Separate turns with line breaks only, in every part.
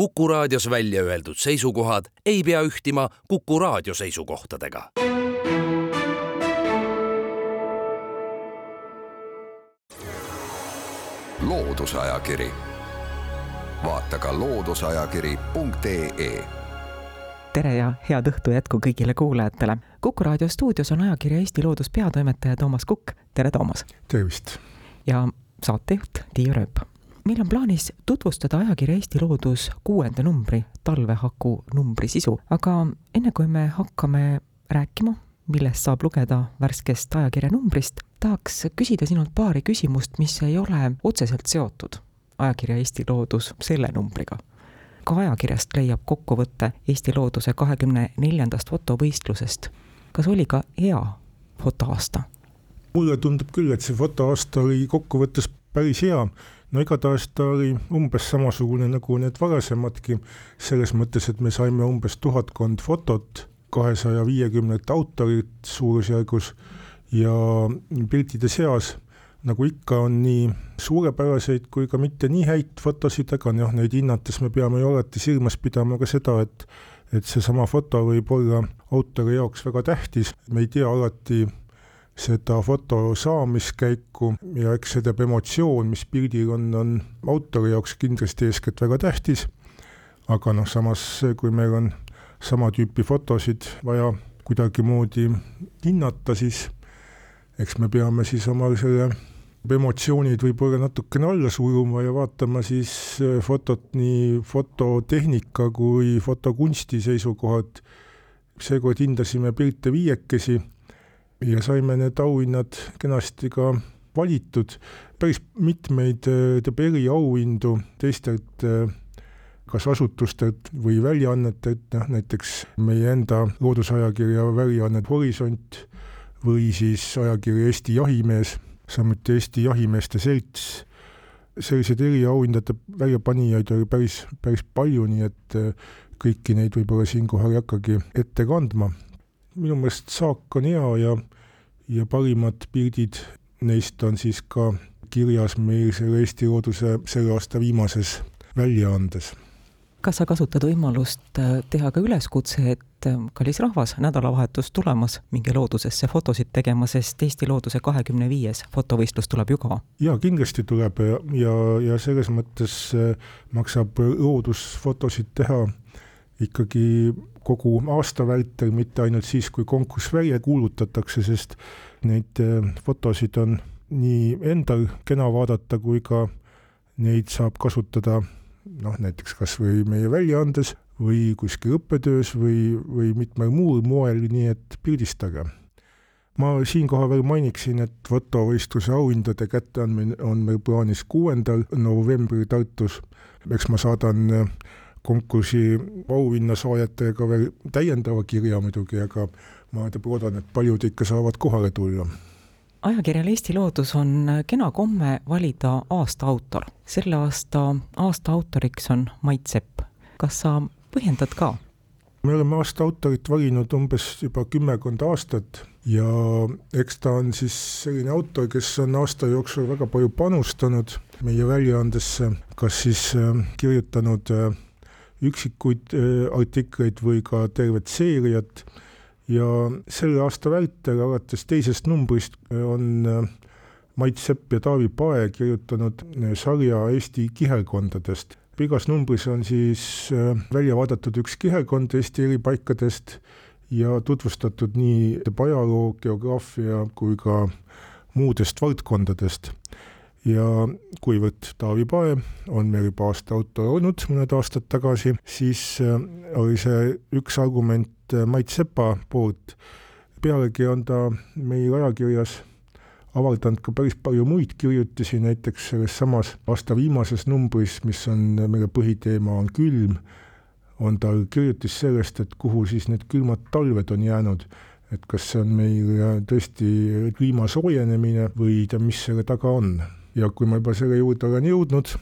Kuku raadios välja öeldud seisukohad ei pea ühtima Kuku raadio seisukohtadega.
loodusajakiri, vaata ka looduseajakiri.ee
tere ja head õhtu jätku kõigile kuulajatele. Kuku raadio stuudios on ajakirja Eesti Loodus peatoimetaja Toomas Kukk. tere, Toomas!
tervist!
ja saatejuht Tiia Rööp meil on plaanis tutvustada ajakirja Eesti Loodus kuuenda numbri, talvehaku numbri sisu, aga enne kui me hakkame rääkima, millest saab lugeda värskest ajakirja numbrist, tahaks küsida sinult paari küsimust, mis ei ole otseselt seotud ajakirja Eesti Loodus selle numbriga. ka ajakirjast leiab kokkuvõtte Eesti Looduse kahekümne neljandast fotovõistlusest. kas oli ka hea fotoaasta?
mulle tundub küll, et see fotoaasta oli kokkuvõttes päris hea no igatahes ta oli umbes samasugune nagu need varasemadki, selles mõttes, et me saime umbes tuhatkond fotot, kahesaja viiekümnet autorit suurusjärgus. Ja piltide seas nagu ikka, on nii suurepäraseid kui ka mitte nii häid fotosid, aga noh, neid hinnates me peame ju alati silmas pidama ka seda, et et seesama foto võib olla autori jaoks väga tähtis, me ei tea alati, seda foto saamiskäiku ja eks see teeb emotsioon, mis pildil on, on autori jaoks kindlasti eeskätt väga tähtis. aga noh, samas kui meil on sama tüüpi fotosid vaja kuidagimoodi hinnata, siis eks me peame siis oma selle emotsioonid võib-olla natukene alla suruma ja vaatama siis fotot nii fototehnika kui fotokunsti seisukohalt. seekord hindasime pilte viiekesi ja saime need auhinnad kenasti ka valitud, päris mitmeid ütleme eriauhindu teistelt kas asutustelt või väljaannetelt, noh näiteks meie enda loodusajakirja väljaanne Horisont või siis ajakiri Eesti Jahimees, samuti Eesti Jahimeeste Selts, selliseid eriauhindade väljapanijaid oli päris, päris palju, nii et kõiki neid võib-olla siinkohal ei hakkagi ette kandma minu meelest saak on hea ja, ja parimad pildid neist on siis ka kirjas meil selle Eesti Looduse selle aasta viimases väljaandes.
kas sa kasutad võimalust äh, teha ka üleskutse, et äh, kallis rahvas, nädalavahetus tulemas, minge loodusesse fotosid tegema, sest Eesti Looduse kahekümne viies fotovõistlus tuleb ju ka?
jaa, kindlasti tuleb ja, ja, ja selles mõttes äh, maksab loodusfotosid teha ikkagi kogu aasta vältel, mitte ainult siis, kui konkurss välja kuulutatakse, sest neid äh, fotosid on nii endal kena vaadata, kui ka neid saab kasutada noh, näiteks kas või meie väljaandes või kuskil õppetöös või, või mitmel muul moel, nii et pildistage. ma siinkohal veel mainiksin, et fotovõistluse auhindade kätteandmine on meil plaanis kuuendal novembril Tartus, eks ma saadan äh, konkursi auhinnasaajatega veel täiendava kirja muidugi, aga ma loodan, et paljud ikka saavad kohale tulla.
ajakirjal Eesti Loodus on kena komme valida aasta autor. selle aasta aasta autoriks on Mait Sepp. kas sa põhjendad ka?
me oleme aasta autorit valinud umbes juba kümmekond aastat ja eks ta on siis selline autor, kes on aasta jooksul väga palju panustanud meie väljaandesse, kas siis äh, kirjutanud äh, üksikuid äh, artikleid või ka tervet seeriat ja selle aasta vältel, alates teisest numbrist, on äh, Mait Sepp ja Taavi Pae kirjutanud äh, sarja Eesti kihelkondadest. igas numbris on siis välja vaadatud üks kihelkond Eesti eri paikadest ja tutvustatud nii ajaloo, geograafia kui ka muudest valdkondadest ja kuivõrd Taavi Pae on meil juba aasta autor olnud mõned aastad tagasi, siis äh, oli see üks argument äh, Mait Sepa poolt. pealegi on ta meil ajakirjas avaldanud ka päris palju muid kirjutisi, näiteks selles samas aasta viimases numbris, mis on, mille põhiteema on külm, on tal kirjutis sellest, et kuhu siis need külmad talved on jäänud. Et kas see on meil äh, tõesti kliima soojenemine või mis selle taga on ja kui ma juba selle juurde olen jõudnud,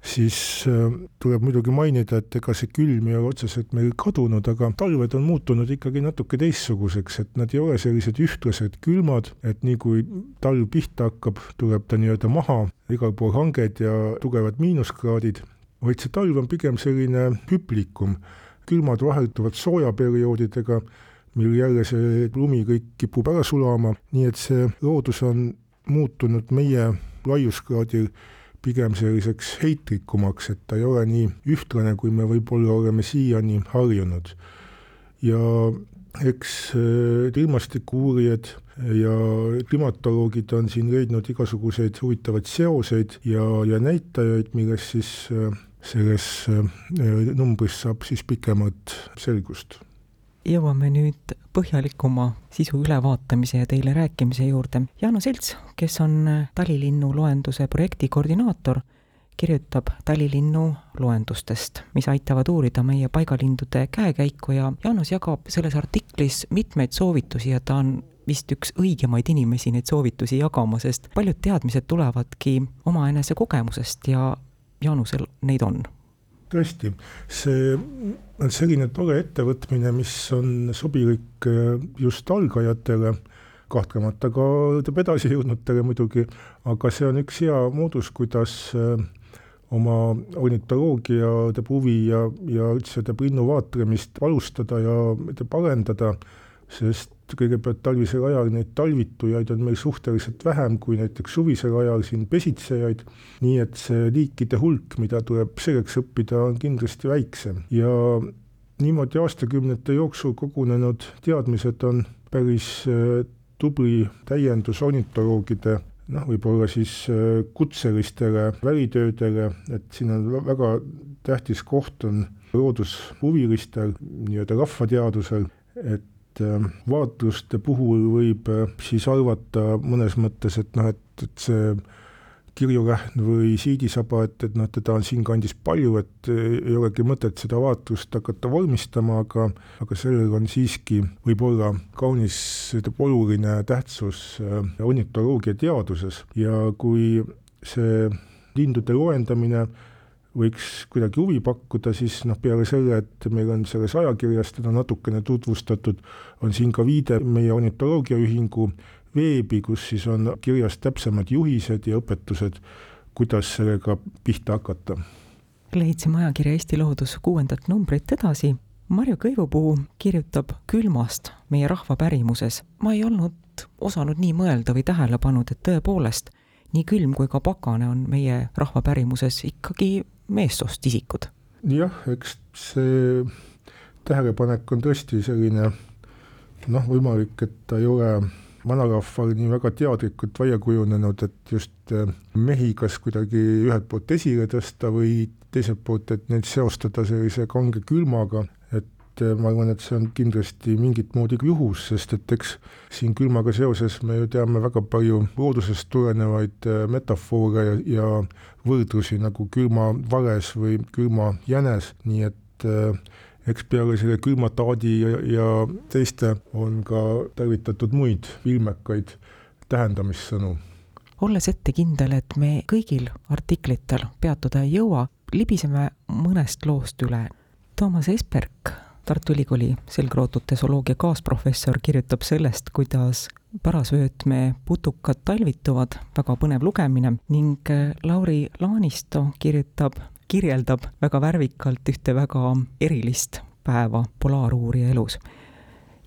siis äh, tuleb muidugi mainida, et ega see külm ei ole otseselt meil kadunud, aga talved on muutunud ikkagi natuke teistsuguseks, et nad ei ole sellised ühtlased külmad, et nii kui talv pihta hakkab, tuleb ta nii-öelda maha, igal pool hanged ja tugevad miinuskraadid vaid see talv on pigem selline hüplikum, külmad vahelduvad soojaperioodidega, mil jälle see lumi kõik kipub ära sulama, nii et see loodus on muutunud meie laiuskraadil pigem selliseks heitrikumaks, et ta ei ole nii ühtlane, kui me võib-olla oleme siiani harjunud. ja eks äh, ilmastikuuurijad ja klimatoloogid on siin leidnud igasuguseid huvitavaid seoseid ja, ja näitajaid, millest siis äh, selles äh, numbris saab siis pikemat selgust.
Jõuame nüüd põhjalikuma sisu ülevaatamise ja teile rääkimise juurde. Jaano Selts, kes on talilinnu loenduse projekti koordinaator kirjutab talilinnu loendustest, mis aitavad uurida meie paigalindude käekäiku ja Jaanus jagab selles artiklis mitmeid soovitusi ja ta on vist üks õigemaid inimesi neid soovitusi jagama, sest paljud teadmised tulevadki omaenese kogemusest ja Jaanusel neid on
tõesti, see on selline tore ettevõtmine, mis on sobilik äh, just algajatele, kahtlemata ka ütleme edasijõudnutele muidugi, aga see on üks hea moodus, kuidas äh, oma ornitoloogia teeb huvi ja, ja üldse teeb linnu vaatlemist alustada ja teeb arendada, sest kõigepealt talvisel ajal neid talvitujaid on meil suhteliselt vähem kui näiteks suvisel ajal siin pesitsejaid, nii et see liikide hulk, mida tuleb selleks õppida, on kindlasti väiksem. Ja niimoodi aastakümnete jooksul kogunenud teadmised on päris äh, tubli täiendus ornitoloogide noh, võib-olla siis äh, kutselistele välitöödele, et siin on väga tähtis koht on loodushuvilistel, nii-öelda rahvateadusel, et äh, vaatluste puhul võib äh, siis arvata mõnes mõttes, et noh, et, et see kirjulähn või siidisaba, et, et noh, teda on siinkandis palju, et ei olegi mõtet seda vaatlust hakata vormistama, aga, aga sellel on siiski võib-olla kaunis oluline tähtsus äh, ornitoloogia teaduses. Ja kui see lindude loendamine võiks kuidagi huvi pakkuda, siis noh, peale selle, et meil on selles ajakirjas teda natukene tutvustatud, on siin ka viide meie ornitoloogiaühingu veebi, kus siis on kirjas täpsemad juhised ja õpetused, kuidas sellega pihta hakata.
leidsime ajakirja Eesti Loodus kuuendat numbrit edasi. Marju Kõivupuu kirjutab külmast meie rahva pärimuses. ma ei olnud osanud nii mõelda või tähele pannud, et tõepoolest nii külm kui ka pakane on meie rahva pärimuses ikkagi meessoost isikud.
jah, eks see tähelepanek on tõesti selline noh, võimalik, et ta ei ole vanarahval nii väga teadlikult välja kujunenud, et just äh, mehi kas kuidagi ühelt poolt esile tõsta või teiselt poolt, et neid seostada sellise kange külmaga, et äh, ma arvan, et see on kindlasti mingit moodi juhus, sest et eks siin külmaga seoses me ju teame väga palju loodusest tulenevaid äh, metafoore ja, ja võrdlusi nagu külmavares või külmajänes, nii et äh, eks peale selle külmataadi ja, ja teiste on ka tarvitatud muid ilmekaid tähendamissõnu.
olles ettekindel, et me kõigil artiklitel peatuda ei jõua, libiseme mõnest loost üle. Toomas Esperk, Tartu Ülikooli selgrootute zooloogia kaasprofessor, kirjutab sellest, kuidas parasvöötme putukad talvituvad, väga põnev lugemine, ning Lauri Laanisto kirjutab kirjeldab väga värvikalt ühte väga erilist päeva polaaruurija elus.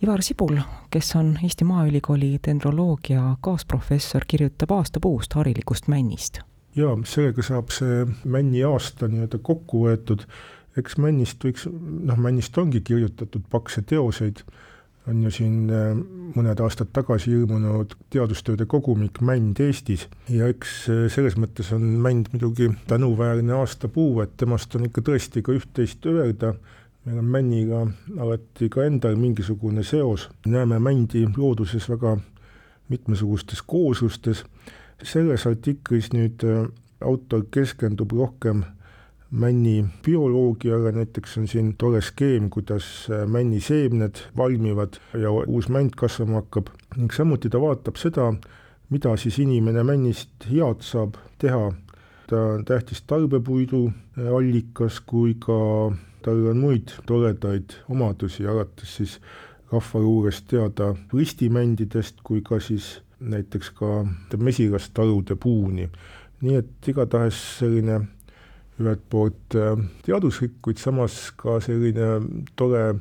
Ivar Sibul, kes on Eesti Maaülikooli dendroloogia kaasprofessor, kirjutab aastapuust harilikust männist.
jaa, sellega saab see männi aasta nii-öelda kokku võetud, eks männist võiks, noh, männist ongi kirjutatud pakse teoseid. On ju siin äh, mõned aastad tagasi ilmunud teadustööde kogumik Mänd Eestis. Ja eks äh, selles mõttes on mänd muidugi tänuväärne aastapuu, et temast on ikka tõesti ka üht-teist öelda, meil on männiga alati ka endal mingisugune seos, näeme mändi looduses väga mitmesugustes kooslustes, selles artiklis nüüd äh, autor keskendub rohkem männi bioloogiaga, näiteks on siin tore skeem, kuidas äh, männiseemned valmivad ja uus mänd kasvama hakkab ning samuti ta vaatab seda, mida siis inimene männist head saab teha. ta on tähtis tarbepuidu äh, allikas, kui ka tal on muid toredaid omadusi, alates siis rahvaluurest teada ristimändidest kui ka siis näiteks ka mesilastarude puuni. nii et igatahes selline ühelt poolt äh, teaduslik, kuid samas ka selline tore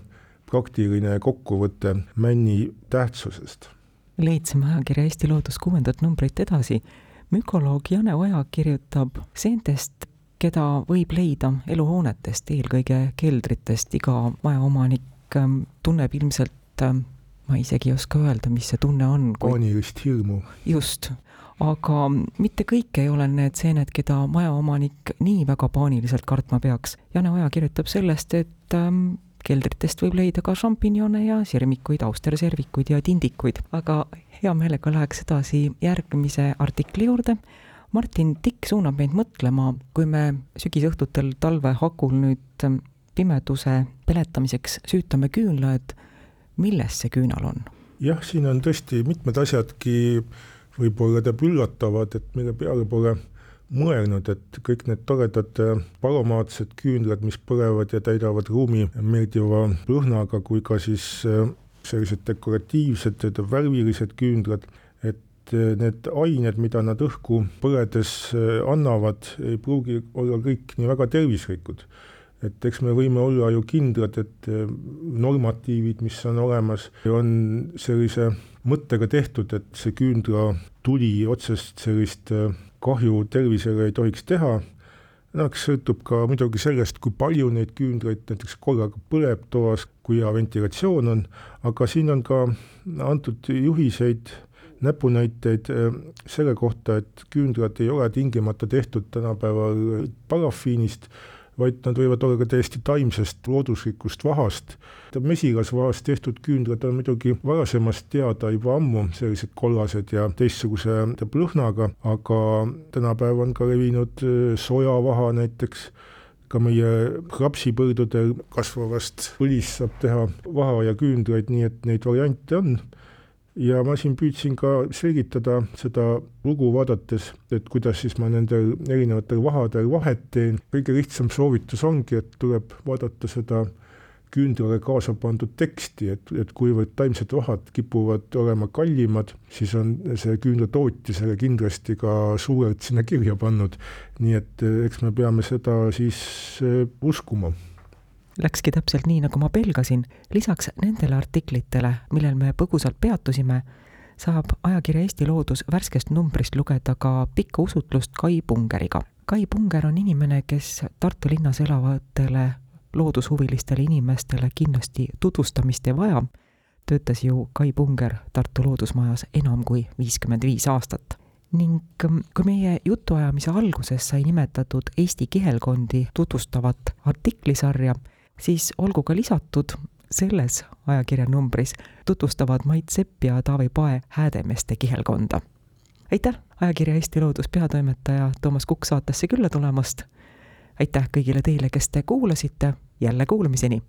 praktiline kokkuvõte männi tähtsusest.
leidsime ajakirja Eesti Loodus kuuendat numbrit edasi. mükoloog Jane Oja kirjutab seentest, keda võib leida eluhoonetest, eelkõige keldritest, iga majaomanik ähm, tunneb ilmselt, ähm, ma isegi ei oska öelda, mis see tunne on.
paanilist hirmu.
just aga mitte kõik ei ole need seened, keda majaomanik nii väga paaniliselt kartma peaks. Jane Oja kirjutab sellest, et ähm, keldritest võib leida ka šampinjone ja sirmikuid, austerservikuid ja tindikuid, aga hea meelega läheks edasi järgmise artikli juurde. Martin Tikk suunab meid mõtlema, kui me sügisõhtutel talvehakul nüüd ähm, pimeduse peletamiseks süütame küünla, et milles see küünal on?
jah, siin on tõesti mitmed asjadki võib-olla teeb üllatavad, et mille peale pole mõelnud, et kõik need toredad aromaatsed küünlad, mis põlevad ja täidavad ruumi meeldiva lõhnaga, kui ka siis äh, sellised dekoratiivsed, värvilised küünlad, et äh, need ained, mida nad õhku põledes äh, annavad, ei pruugi olla kõik nii väga tervislikud. Et eks me võime olla ju kindlad, et normatiivid, mis on olemas, on sellise mõttega tehtud, et see küünlatuli otsest sellist kahju tervisele ei tohiks teha, no eks sõltub ka muidugi sellest, kui palju neid küünlaid näiteks korraga põleb toas, kui hea ventilatsioon on, aga siin on ka antud juhiseid, näpunäiteid äh, selle kohta, et küünlad ei ole tingimata tehtud tänapäeval parafiinist, vaid nad võivad olla ka täiesti taimsest looduslikust vahast. mesilasvahast tehtud küünlad on muidugi varasemast teada juba ammu sellised kollased ja teistsuguse lõhnaga, aga tänapäeval on ka levinud äh, sojavaha näiteks, ka meie rapsipõldudel kasvavast õlist saab teha vaha ja küünlaid, nii et neid variante on ja ma siin püüdsin ka selgitada seda lugu vaadates, et kuidas siis ma nendel erinevatel vahadel vahet teen. kõige lihtsam soovitus ongi, et tuleb vaadata seda küünlale kaasa pandud teksti, et, et kuivõrd taimsed vahad kipuvad olema kallimad, siis on see küünlatootja selle kindlasti ka suurelt sinna kirja pannud. nii et eks me peame seda siis eh, uskuma
Läkski täpselt nii, nagu ma pelgasin. lisaks nendele artiklitele, millel me põgusalt peatusime, saab ajakirja Eesti Loodus värskest numbrist lugeda ka pikka usutlust Kai Pungeriga. Kai Punger on inimene, kes Tartu linnas elavatele loodushuvilistele inimestele kindlasti tutvustamist ei vaja, töötas ju Kai Punger Tartu Loodusmajas enam kui viiskümmend viis aastat ning kui meie jutuajamise alguses sai nimetatud Eesti kihelkondi tutvustavat artiklisarja, siis olgu ka lisatud selles ajakirja numbris tutvustavad Mait Sepp ja Taavi Pae Häädemeeste kihelkonda. aitäh, ajakirja Eesti Loodus peatoimetaja Toomas Kukk saatesse külla tulemast. aitäh kõigile teile, kes te kuulasite, jälle kuulmiseni.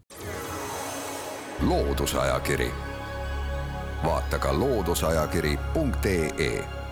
loodusajakiri, vaata ka looduseajakiri.ee